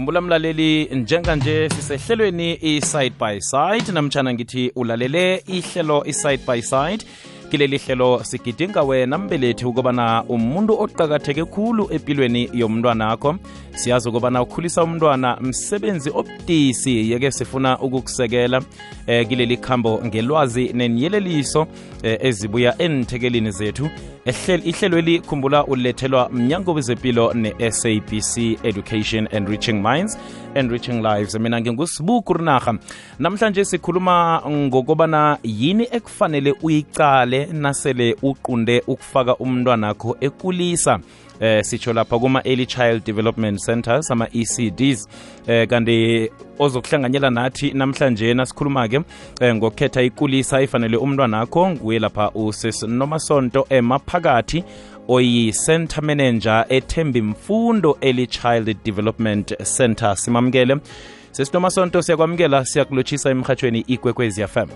khumbula mlaleli njenganje sisehlelweni i-side by side namtshana ngithi ulalele ihlelo i-side by side. Kileli hlelo sigidinga wena mbelethi ukubana umuntu oqakatheke khulu empilweni yomntwana akho siyazi ukubana ukhulisa umntwana msebenzi obudisi. Yeke sifuna ukukusekela eh, kileli khambo ngelwazi nenyeleliso eh, ezibuya enthekelini zethu. Ihlelweli khumbula ulethelwa mnyango wezempilo ne-sabc education and reaching minds and reaching lives. Mina ngingusibuku rinarha namhlanje sikhuluma ngokubana yini ekufanele uyicale nasele uqunde ukufaka umntwanakho ekulisa eh sitsho lapha kuma-early child development centers ama-ecds eh kanti ozokuhlanganyela nathi namhlanje nasikhuluma-ke eh, ngokukhetha ikulisa ifanele umntwana umntwanakho nguye lapha usesinomasonto emaphakathi oyi-center manager ethembi mfundo early child development center. Simamukele. Sesinomasonto siyakwamukela siyakulotshisa emhathweni ikwekwezi fm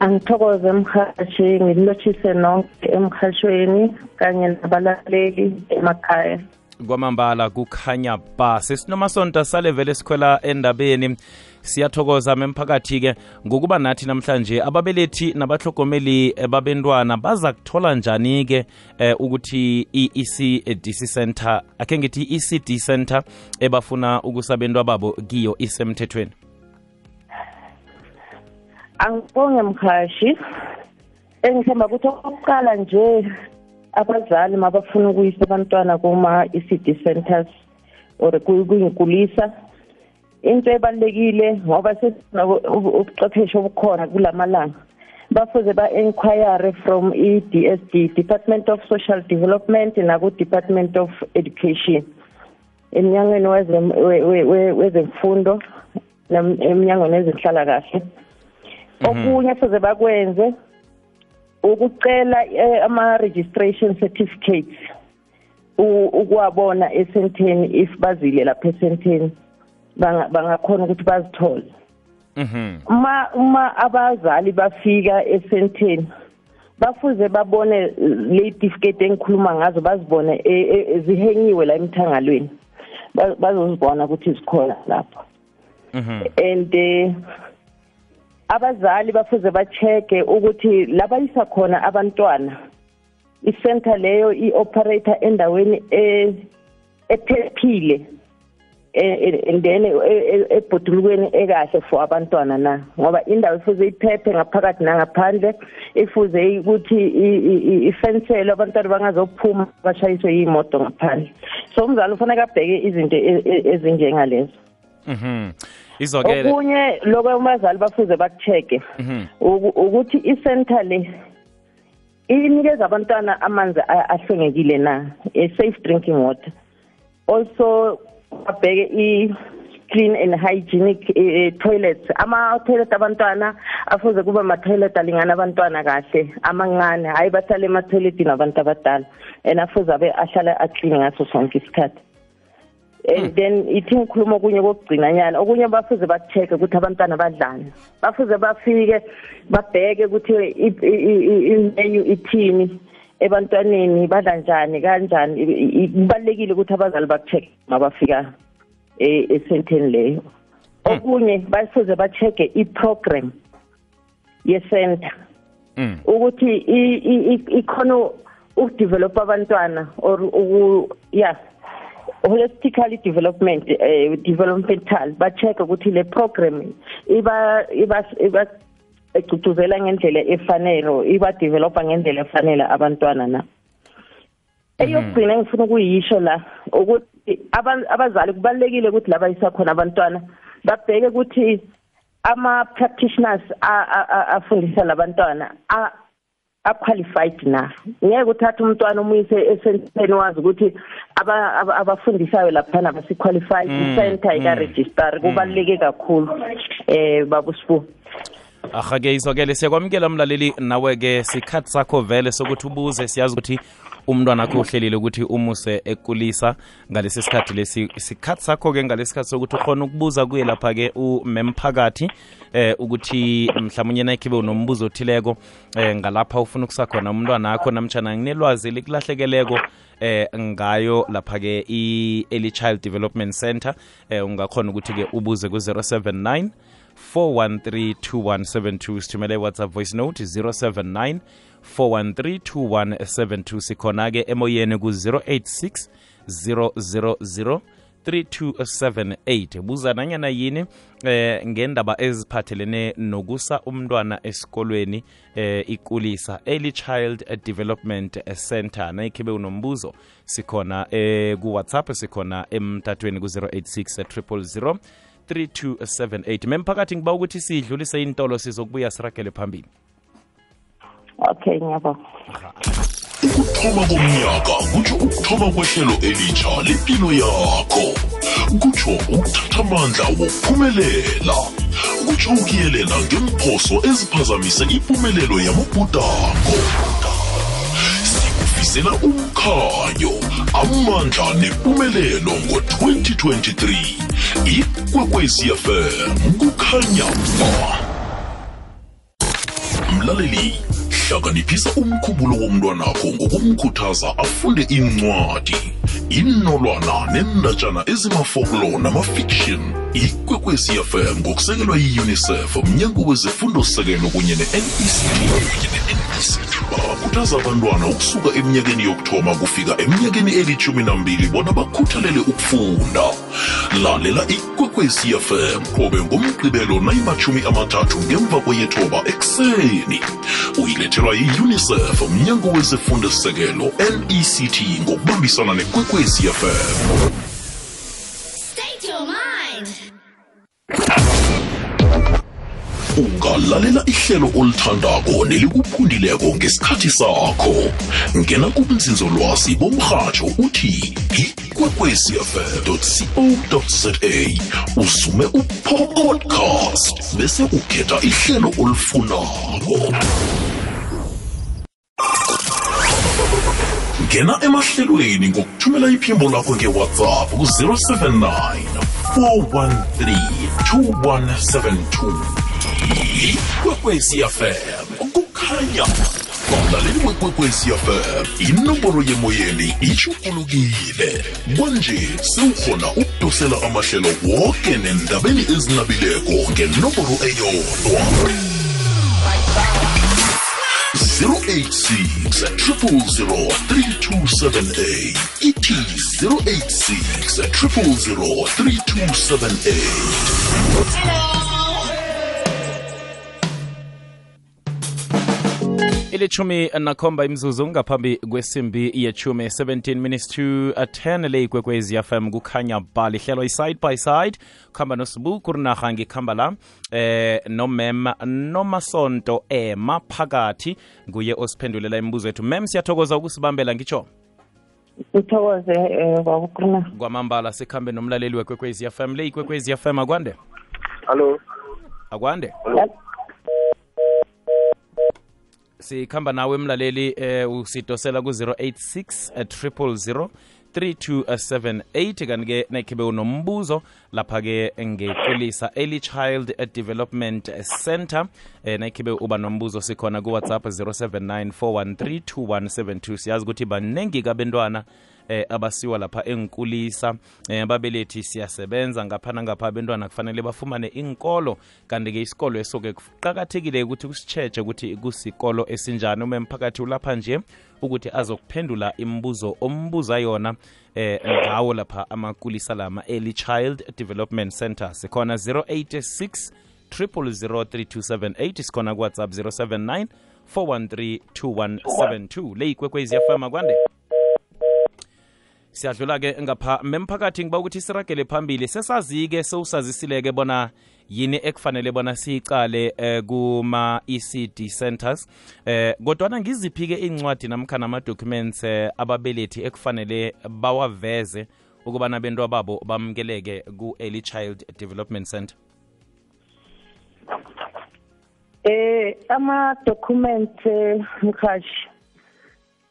angithokoze emhashi ngilotshise nonke emhashweni kanye nabalaleli emakhaya. Kwamambala kukhanya ba sesinomasonto sale vele sikhwela endabeni. Siyathokoza memphakathi-ke ngokuba nathi namhlanje ababelethi nabahlogomeli babentwana baza kuthola njani-ke eh, ukuthi i-ecdc center akhe ngithi i-ecd center ebafuna ukusabentwa babo kiyo isemthethweni angibonge mkhashi engithemba ukuthi okokuqala nje abazali mabafuna ukuyisa abantwana kuma-ecd centers or kuyinkulisa. Into ebalulekile ngoba ubuchwepheshe obukhona kulamalanga. Bafuze ba-enquire from i-dsd department of social development naku-department of education. Emnyangweni wezemfundo emnyangweni wezenhlalakahle. Okunye fuze bakwenze ukucela ama-registration certificates ukuwabona esenteni if bazile lapha esenteni bangakhona ukuthi bazithole. Uma uma abazali bafika esenteni bafuze babone le certificate engikhuluma ngazo bazibone zihengiwe la emthangalweni. Bazozibona ukuthi zikhona lapho. And abazali bafuze bacheke ukuthi labayisa khona abantwana i-center leyo i-operator endaweni ephephile and then ebhodulukweni ekahle for abantwana na? Ngoba indawo ifuze iphephe ngaphakathi nangaphandle ifuze ukuthi ifenselwe abantwana bangazophuma bashayiswe yiy'moto ngaphandle. So umzali ufanele abheke izinto ezinjengalezo. Mhm. Izokele. Okunye lokho abazali bafuze bakucheke ukuthi i-center le inikeza abantwana amanzi ahlwengekile na? A-safe drinking water. Also babheke i-clean and hygienic uh, toilets. Ama-toilet abantwana afuze kuba ama-toilet alingana abantwana kahle amancane. Hhayi bahlale ema-toiletini abantu abadala. And afuze abe ahlale aclean ngaso sonke isikhathi. And then ithi ngikhuluma okunye kokugcinanyana. Okunye bafuze bacheck ukuthi abantwana badlani. Bafuze bafike babheke ukuthi imenu ithini ebantwaneni badla njani kanjani. Kubalekile ukuthi abazali bacheck mabafika esenteni leyo. Okunye bafuze bacheke i-program ye-center. Ukuthi ikhona ukudevelop abantwana or ya holistically development eh developmental ba check ukuthi le program iba iba iba egcugcuzela ngendlela efanele iba developa ngendlela efanele abantwana na. Eyokugcina ngifuna ukuyisho la ukuthi abazali kubalekile ukuthi laba isakhona abantwana babheke ukuthi ama practitioners afundisa labantwana aqualified na? Ngeke uthathe umntwana umuyise esenteni wazi ukuthi abafundisayo laphana basiqualified. Center ika-register kubaluleke kakhulu eh babusibu aha-ke izokele siyakwamukela mlaleli nawe-ke sikhathi sakho vele sokuthi ubuze siyazi ukuthi umntwana akho uhlelile ukuthi umuse ekulisa ngalesi sikhathi lesi sikhathi sakho-ke ngalesi sikhathi sokuthi ukhona ukubuza kuye lapha-ke umemphakathi eh ukuthi mhlawumbe nakhibe unombuzo othileko eh ngalapha ufuna ukusakhona umntwana akho namtshana nginelwazi likulahlekeleko eh ngayo lapha ke i-early child development center eh ungakhona ukuthi ke ubuze ku-079 4132172 sithumele whatsapp voice note 079 4132172 sikhona-ke emoyeni ku-086 000 3278 buza nanyana yini eh ngendaba eziphathelene nokusa umntwana esikolweni eh ikulisa early child development center. Nayikhibe unombuzo sikhona eh ku WhatsApp sikhona emtatweni ku 086 000 3278 memphakathi ngiba ukuthi sidlulise intolo sizokubuya siragele phambili. Okay ngiyabonga. Ukuthoma komnyaka kutsho ukuthoma kwehlelo elitsha lempilo yakho. Kutsho ukuthatha amandla wokuphumelela. Kutsho ukuyelela ngemphoso eziphazamise impumelelo yamabhudango sikufisela umkhanyo amandla nempumelelo ngo-2023 ikwekwecfm kukhanya ba mlaleli hlakaniphisa umkhumbulo womntwanakho ngokumkhuthaza afunde incwadi inolwana nendatshana ezimafoklo namafiction. Ikwekwezi fm ngokusekelwa yi-unicef mnyango wezefundo-sekelo kunye ne-nect bakhuthaza abantwana ukusuka eminyakeni yokuthoma kufika eminyakeni elithumi nambili bona bakhuthalele ukufunda. Lalela ikwekwezi fm qobe ngomgqibelo nayimachumi amathathu ngemva kweyethoba ekuseni. Uyilethelwa yi-unicef mnyango wezefundo-sekelo nect ngokubambisana nekwekwezi fm ungalalela ihlelo olithandako nelikuphundileko ngesikhathi sakho. Ngena kubunzinzolwazi bomrhatsho uthi ikwekwecfm co za usume upodcast bese ukhetha ihlelo olifunako. Ngena emahlelweni ngokuthumela iphimbo lakho ngewhatsapp ku-079 413 2172 ikwekwecfm kukhanya umlaleli wekwekwecfm inomboro yemoyeni itshugulukile kwanje sewukhona ukudosela amahlelo woke nendabeni ezinabileko ngenomboro eyodwa. 086 000 3278 ithi 086 000 3278 ilithumi nakhomba imzuzu ngaphambi kwesimbi yechumi 17 minutes to 10 le ikwekwezi fm kukhanya bali hlelo i-side by side. Kuhamba nosibu kurinarha ngikuhamba la eh nomem nomasonto ema phakathi. Nguye osiphendulela imibuzo yethu. Mem siyathokoza ukusibambela ngitsho? Uthokoze um kwakukhuluma. Kwamambala sikhambe nomlaleli wekwekwezi fm le ikwekwezi fm akwande? Hallo. akwande sikhamba nawe emlaleli eh usidosela ku-086 000 3278 kanti-ke nakhibe unombuzo lapha-ke ngequlisa early child development center. Eh nakhibe uba nombuzo sikhona kuwhatsapp 079 413 siyazi ukuthi baningi kabentwana eh abasiwa lapha engkulisa eh ababelethi siyasebenza ngapha nangapha abentwana kufanele bafumane inkolo kanti-ke isikolo esoke kuqakathekile ukuthi kusitshetshe ukuthi kusikolo esinjani. Uma emphakathi ulapha nje ukuthi azokuphendula imibuzo ombuza yona eh ngawo lapha amakulisa lama early child development center sikhona 086 0003278 sikhona kuwhatsapp 079 4132172 le ikwekwezi yafama kwande siyadlula-ke ngapha memphakathi ngiba ukuthi siragele phambili. Sesazi-ke sewusazisile-ke bona yini ekufanele bona siyicale eh, kuma-ecd centers. Eh kodwana ngiziphi-ke incwadi namkhana ama-documents eh, ababelethi ekufanele bawaveze ukubana bento babo bamukeleke ku-early child development center? Eh ama documents mkhashi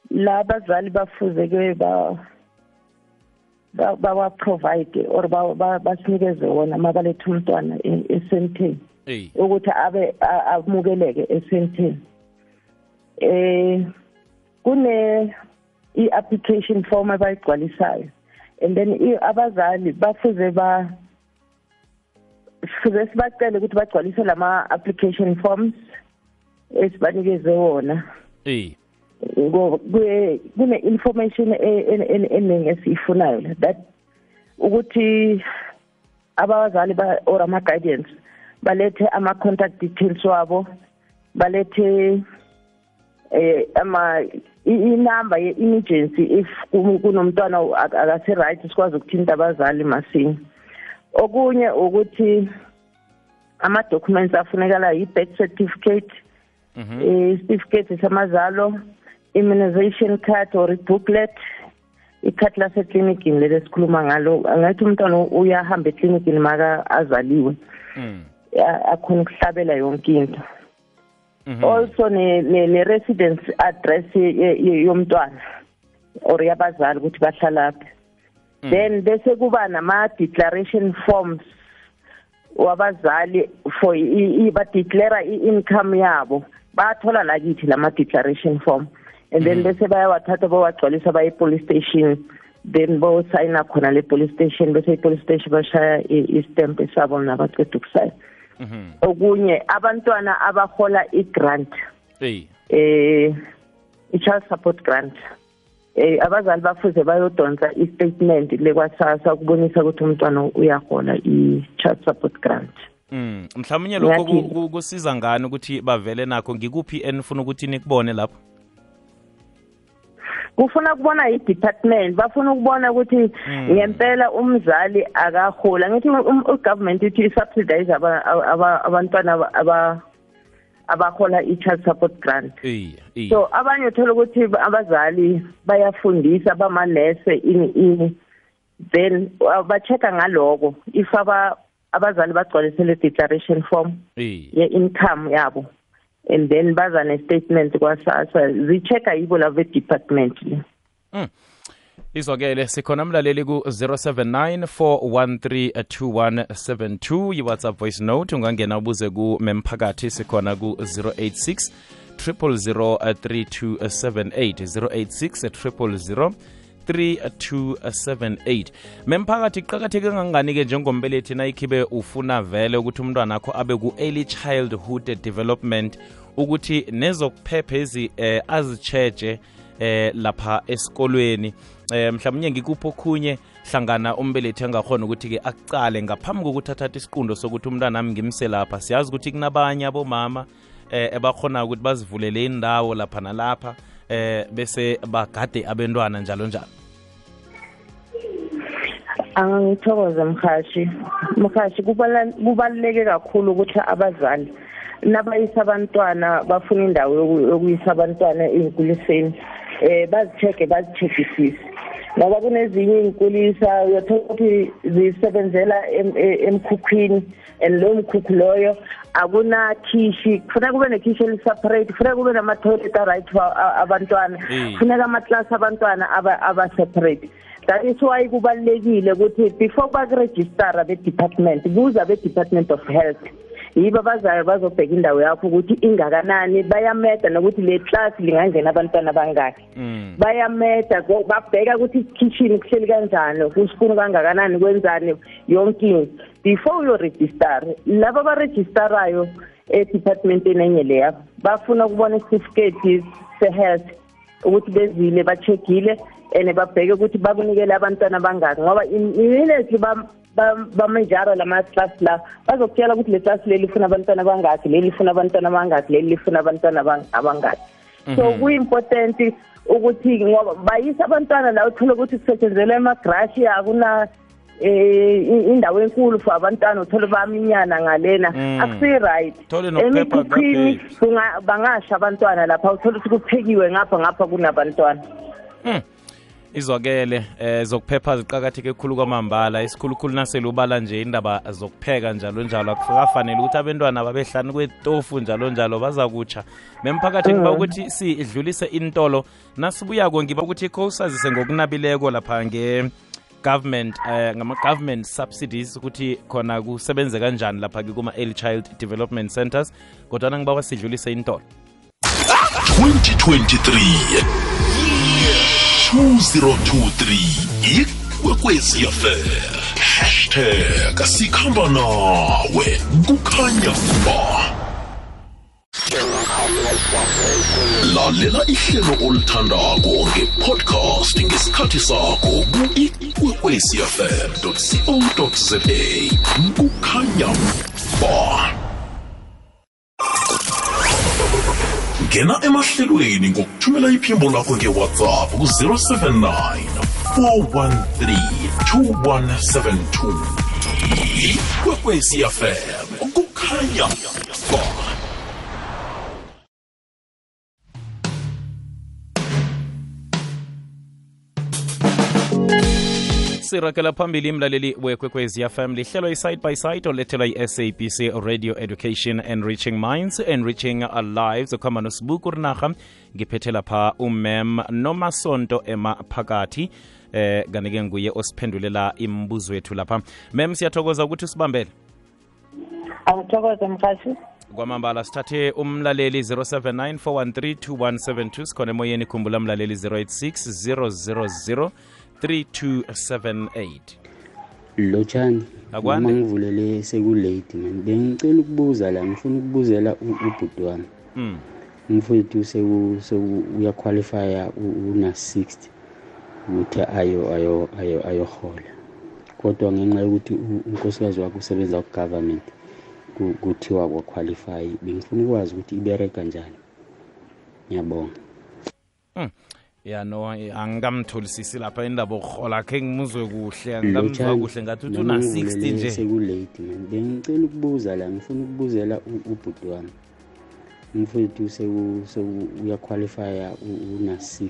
la bazali bafuze ke ba ba- bawa-provide or ba- ba- basinikeze wona uma baletha umntwana e- esenteni eyi. Ukuthi abe a- amukeleke esenteni eh kune i-application form abayigcwalisayo. And then i- abazali bafuze ba sifuze sibacele ukuthi bagcwalise lama-application forms esibanikeze wona. Eyi. Ngoba kue- kune-information e- e- e- eningi esiyifunayo la that ukuthi abazali ba- or ama-guidance balethe ama-contact details wabo balethe eh ama i- inamba ye-emergency if kum- kunomntwana ak- akase-right sikwazi ukuthinta abazali masinya. Okunye ukuthi ama-documents afunekalayo i-birth certificate isitifiketi samazalo immunization card or i-booklet ikhadi laseklinikini leli esikhuluma ngalo angathi umntwana uyahamba eklinikini maka azaliwe. Mm. a- akhona ukuhlabela yonke into. Mhm. also ne- ne- ne-residence address yomntwana or yabazali ukuthi bahlalaphi then bese kuba nama-declaration forms wabazali for badeclara i-income yabo. Bayathola lakithi lama-declaration form. And then bese bayawathatha bawagcwalisa baye e-police station then bosayina khona le police station bese i-police station bashaya istamp sabo nabaceda ukusaya. Mhm. okunye abantwana abahola i-grant eh i-child support grant. Eh abazali bafuze bayodonsa i-statement lekwasasa ukubonisa ukuthi umntwana uyahola i-child support grant. Mm, mhlawumnye lokho kusiza ngani ukuthi bavele nakho? Ngikuphi enifuna ukuthi nikubone lapho? Kufuna ukubona i-department bafuna ukubona ukuthi ngempela umzali akahola ngithi um- ugovernment ithi i-subsidize aba- aba- abantwana aba- aba- abahola i-child support grant. So abanye uthola ukuthi abazali bayafundisa bamanese ini ini then uh, ba-check-a ngaloko if aba abazali bagcwalise le declaration form ye-income yabo. And then baza ne-statement kwasasa zi-check-a yibo lavo department le. Izwakele sikhona mlaleli ku-079 413 yi-whatsapp voice note ungangena ubuze kumemphakathi sikhona ku-086 0003278 086 3278 memphakathi kuqakatheke kangangani-ke njengombelethi nayikhibe ufuna vele ukuthi umntwana akho abe ku-early childhood development ukuthi nezokuphepha ezi eh, azitsheje eh lapha esikolweni? Eh mhlawumnye ngikuphi okhunye hlangana umbelethi angakhona ukuthi-ke akucale ngaphambi kokuthi athathe isiqundo sokuthi umntwana ami ngimse lapha? Siyazi ukuthi kunabanye abomama eh ebakhona ukuthi bazivulele indawo lapha nalapha eh bese bagade abentwana njalo njalo angithokoze mhashi mhashi kubala- kubaluleke kakhulu ukuthi abazali nabayisa abantwana bafuna indawo yoku- yokuyisa abantwana ey'nkuliseni um bazi-check-e bazi-checkisise. Ngoba kunezinye iy'nkulisa uyothola ukuthi zisebenzela em- e- emkhukhwini and loyo mkhukhu loyo akunakhishi. Kufuneka kube nekhishi eliseparate kufuneka kube nama-toilet a-right for a- abantwana. Mm. kufuneka amaklasi abantwana aba- aba-separate. That is why kubalulekile ukuthi before bakurejistara be-department buza be-department of health. Yibo abazayo bazobheka indawo yakho ukuthi ingakanani bayameda nokuthi le class lingangena abantwana bangaki. Mm. bayameda babheka ukuthi kitchen kuhleli kanjani kusipuni kangakanani kwenzani yonke into. Before uyorejistara laba abarejistarayo edepartmenteni enye leya bafuna ukubona isitifiketi se-health ukuthi bezile bacheckile and babheke ukuthi bakunikele abantwana abangaki ngoba immediately bamenjaro lama-class la bazokutshela ukuthi le class leli lifuna abantwana abangaki leli lifuna abantwana abangaki leli lifuna abantwana abang- abangaki. So kuyi-important ukuthi ngoba bayisa abantwana la uthole ukuthi kusetshenzelwa emagrashi akuna eh i- indawo enkulu for abantwana uthole baminyana ngalena. Mm. akusi-right emikhukhwini bangasha abantwana lapha uthole ukuthi kuphekiwe ngapha ngapha kunabantwana. Mm. Izwakele eh zokuphepha ziqakatheke khulu kwamambala. Isikhulukhulu naselubala nje indaba zokupheka njalo njalo. Akufanele ukuthi abantwana babehlani kwetofu njalo njalo baza kutsha memphakathi ngiba ukuthi sidlulise intolo nasibuyako ngiba ukuthi kho usazise ngokunabileko lapha nge government eh ngama-government subsidies ukuthi khona kusebenze kanjani lapha-ke kuma-early child development centers kodwana ngiba wasidlulise intolo 2023 2023 ikwekwezi affair hashtag sikhamba nawe kukhanya ba lalela ihlelo olithandako ngepodcast ngesikhathi sakho ku-ikwekwecfm co za kukhanya ba ngena emahlelweni ngokuthumela iphimbo lakho ngewhatsapp ku-079 413 2172 ikwekwecfm kukhanya sirakela phambili imlaleli wekwekwezi fm lihlelo i-side by side olethelwa i-sabc radio education enriching minds enriching lives okuhamba nosibuku rinarha ngiphethe lapha umem nomasonto emaphakathi eh kanike nguye osiphendulela imibuzo yethu lapha. Mem siyathokoza ukuthi usibambele. Angithokoze mkhathi kwamambala sithathe umlaleli 079 413 2172 sikhona emoyeni khumbula mlaleli 086 000 3278 lotshani Akwande. noma ngivulele sekulate man bengicela ukubuza la ngifuna ukubuzela u- ubhuti wami. Mm. umfowethu seku- seku- uyaqualifya una 60 ukuthi ayo ayo ayo ayohola. Kodwa ngenxa yokuthi u- unkosikazi wakhe usebenza ku-government ku- kuthiwa kwaqualify bengifuna ukwazi ukuthi ibereka njani. Ngiyabonga. Ya no angikamtholisisi lapha indaba okuhola khe ngimuzwe kuhle angikamzwa kuhle ngathi uthi una 60 nje. sekulate man. Bengicela ukubuza la ngifuna ukubuzela ubhuti wami umfowethu uyakhwalifya seku- uyaqualifya u- una 60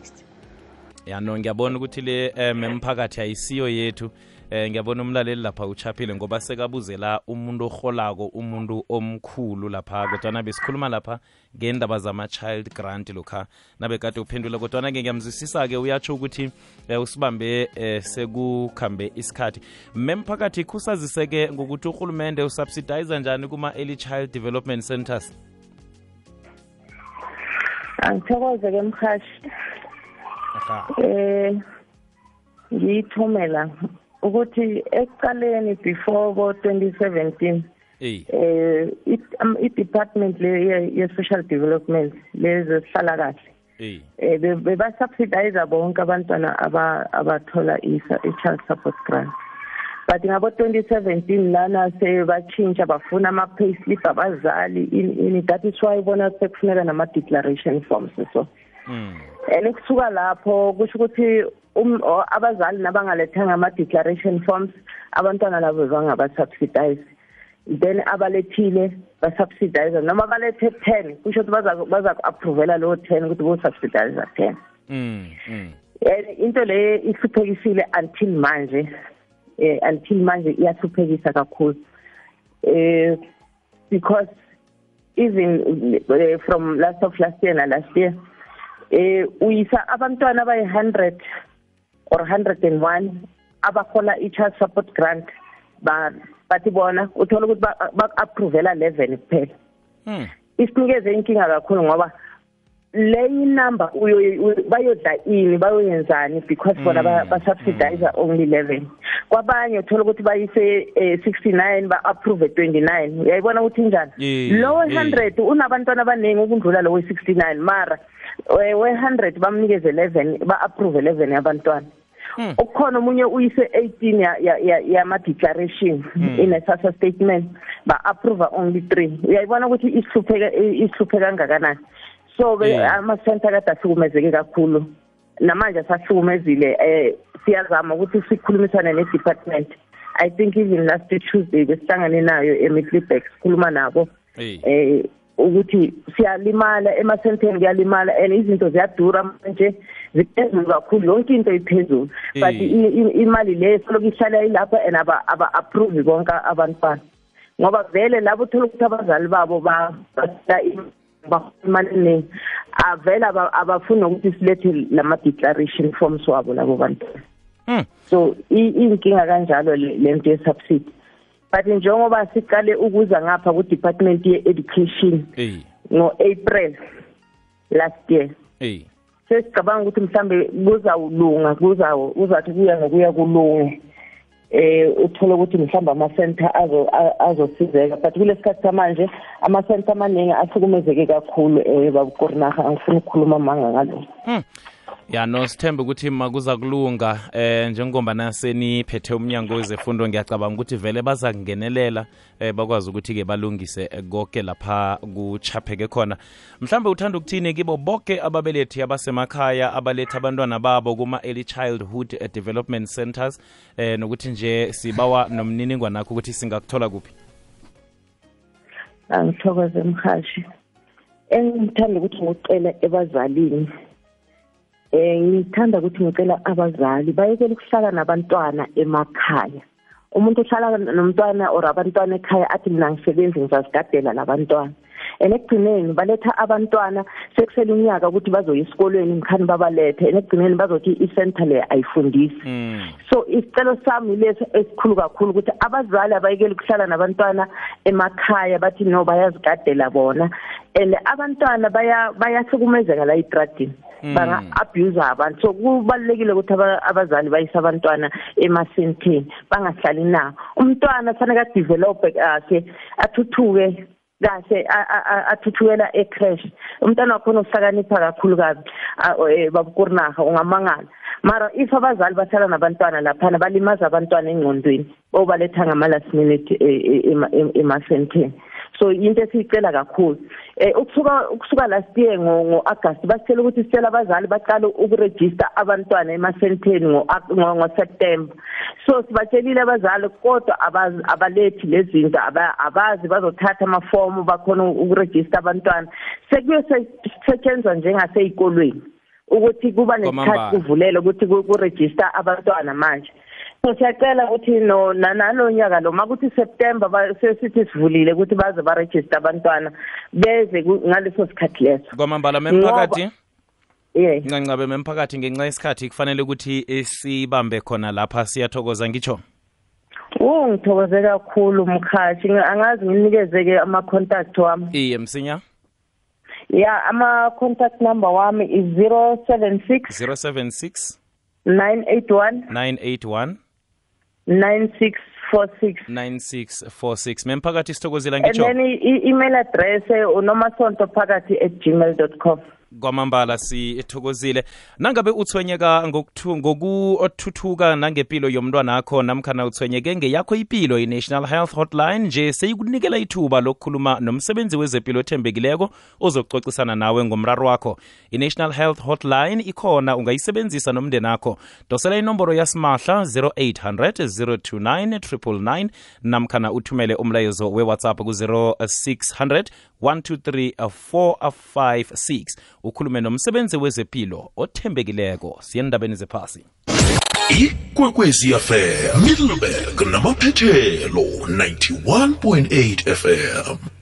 ya no ngiyabona ukuthi le um emphakathi ayisiyo yethu eh ngiyabona umlaleli lapha uchaphile ngoba sekabuzela umuntu oholako umuntu omkhulu lapha kodwana besikhuluma lapha ngendaba zama-child grant lokha nabekade uphendula. Kodwana-ke ngiyamzwisisa-ke uyatsho ukuthi eh, usibambe eh, sekukhambe isikhathi. Memphakathi khusaziseke ngokuthi urhulumende usubsidize njani kuma-early child development centers? Angithokoze ke mhashi um eh ngiyithumela ukuthi ekuqaleni before ko 2017 eyi eh i- am- i-department le ye- ye-social development lezesihlala kahle. Eyi eh be- bebasubsidize bonke abantwana aba- abathola i- i-child support grant. But ngabo 2017 lana sebatshintsha bafuna ama-payslip abazali ini ini that is why bona sekufuneka nama-declaration forms so. Mm. and kusuka lapho kusho ukuthi um- o- abazali nabangalethanga ama-declaration forms abantwana labo bangaba-subsidize then abalethile basubsidize noma balethe ten kusho ukuthi baza- baza-ku-appruvela lowo ten ukuthi bo-subsidize ten Mm. Mm. and into le ihluphekisile until manje eh until manje iyahluphekisa kakhulu eh because even uh, from last of last year na last year eh uyisa abantwana abayi 100 or 101 abahola i-child support grant. Ba bathi bona uthola ukuthi ba-approvela 11 kuphela. Mm. isinikeze inkinga kakhulu ngoba leyi number bayodla ini bayoyenzani because bona ba- basubsidize only 11 kwabanye uthola ukuthi bayise eh, 69 ba-approve 29 uyayibona ukuthi njani lowo eh. 100 unabantwana abaningi ukundlula lowo 69 mara we 100 bamnikeze 11 ba-approve 11 yabantwana. Hmm. ukukhona omunye uyise 18 ya- ya- ya- yama-declaration in a SASSA statement ba-approve only 3 uyayibona ukuthi isihlupheke isihluphe kangakanani? So Yeah. ama-center kade ahlukumezeke kakhulu. Namanje asahlukumezile eh siyazama ukuthi sikhulumisane ne-department. I think even last tuesday besihlangane nayo e-middleburg sikhuluma nabo. Eh ukuthi siyalimala emasenteni kuyalimala and izinto ziyadura manje ziphezulu kakhulu yonke into iphezulu. But i- i- imali le soloku ihlala ilapha and aba- aba-approve konke abantwana. Ngoba vele labo uthola ukuthi abazali babo ba- basela imali eningi avele aba- abafuni nokuthi silethe lama-declaration forms wabo labo bantwana. Mm. so iyinkinga kanjalo le nto ye-subsidy. But njengoba siqale ukuza ngapha ku-department ye-education Eh. ngo-april last year Eh. sesicabanga ukuthi mhlambe kuzawulunga kuzawo kuzathi kuya ngokuya kulunge eh uthole ukuthi mhlawumbe ama-center azo- a- azosizeka but kulesikhathi samanje ama-center amaningi ahlukumezeke kakhulu um babukorinaha angifuni ukukhuluma amanga ngaloko Hmm. Ya no sithembe ukuthi makuza kulunga eh njengoba naseniphethe umnyango wezefundo. Ngiyacabanga ukuthi vele baza kungenelela eh bakwazi ukuthi-ke balungise eh, konke lapha kuchapheke khona. Mhlambe uthanda ukuthini kibo bonke ababelethi abasemakhaya abaletha abantwana babo kuma-early childhood eh, development centers? Eh nokuthi nje sibawa nomniningwana nakho ukuthi singakuthola kuphi? Angithokoze mhashi engithanda ukuthi ngocela ebazalini eh ngithanda ukuthi ngicela abazali bayekele ukuhlala nabantwana emakhaya. Umuntu uhlala nomntwana or abantwana ekhaya athi mina ngisebenzi ngizazigadela labantwana and ekugcineni baletha abantwana sekusele unyaka ukuthi bazoya esikolweni ngikhani babalethe. And ekugcineni bazothi i-center le ayifundisi. Mm. so isicelo sami leso esikhulu kakhulu ukuthi abazali abayekele ukuhlala nabantwana emakhaya bathi no bayazigadela bona. And abantwana baya bayahlukumezeka la etradini. Banga-abuse abantu. So kubalulekile ukuthi aba- abazali bayise abantwana emasenteni bangahlali nawo umntwana kufanele adevelophe kahle athuthuke kahle a- a- a- athuthukela ecrash. Umntwana wakhona uhlakanipha kakhulu kabi a- eh, babukurinaha ungamangala. Mara if abazali bahlala nabantwana laphana balimaza abantwana engqondweni bobaletha ngama-last minute eh, eh, ema- em- emasenteni so into esiyicela kakhulu. Eh ukusuka ukusuka last year ngo ngoAugust basitshela ukuthi sicela abazali baqale ukuregister abantwana emasenteni ngo ngo September. So sibatshelile abazali kodwa abalethi lezinto aba- abazi bazothatha amafomu bakhona ukuregister abantwana. Sekuye setshenzwa njengaseyikolweni ukuthi kuba nesikhathi kuvulele ukuthi ku- kuregister abantwana manje. So siyacela ukuthi no na- nalo nyaka lo makuthi September ba- sesithi sivulile ukuthi baze baregister abantwana beze ku- ngaleso sikhathi leso. Kwamambala memphakathi? Yeah ncancabe memphakathi ngenxa yesikhathi kufanele ukuthi eh, sibambe khona lapha siyathokoza ngitsho? Oh ngithokoze kakhulu mkhathi. Angazi nginikeze ke ama contact wami. Iye msinya? Yeah ama contact number wami is 076 076 981 981 9646 9646 memphakathi sithokozela and ngitsho? then i- i- email address unomasonto phakathi at gmail.com kwamambala sithokozile. Nangabe uthwenyeka ngokuthu- ngokuthuthuka nangempilo yomntwana akho namkhana uthwenyeke ngeyakho ipilo i-national health hotline nje seyikunikela ithuba lokukhuluma nomsebenzi wezempilo othembekileko ozokucocisana nawe ngomraro wakho. I-national health hotline ikhona ungayisebenzisa nomndeni akho dosela inomboro yasimahla 0800 029 999 namkhana uthumele umlayezo wewhatsapp ku-0600 123 456 ukhulume nomsebenzi wezepilo othembekileko. Siyendabeni zephasi. Ikwekwezi fm middleburg namaphethelo 91.8 fm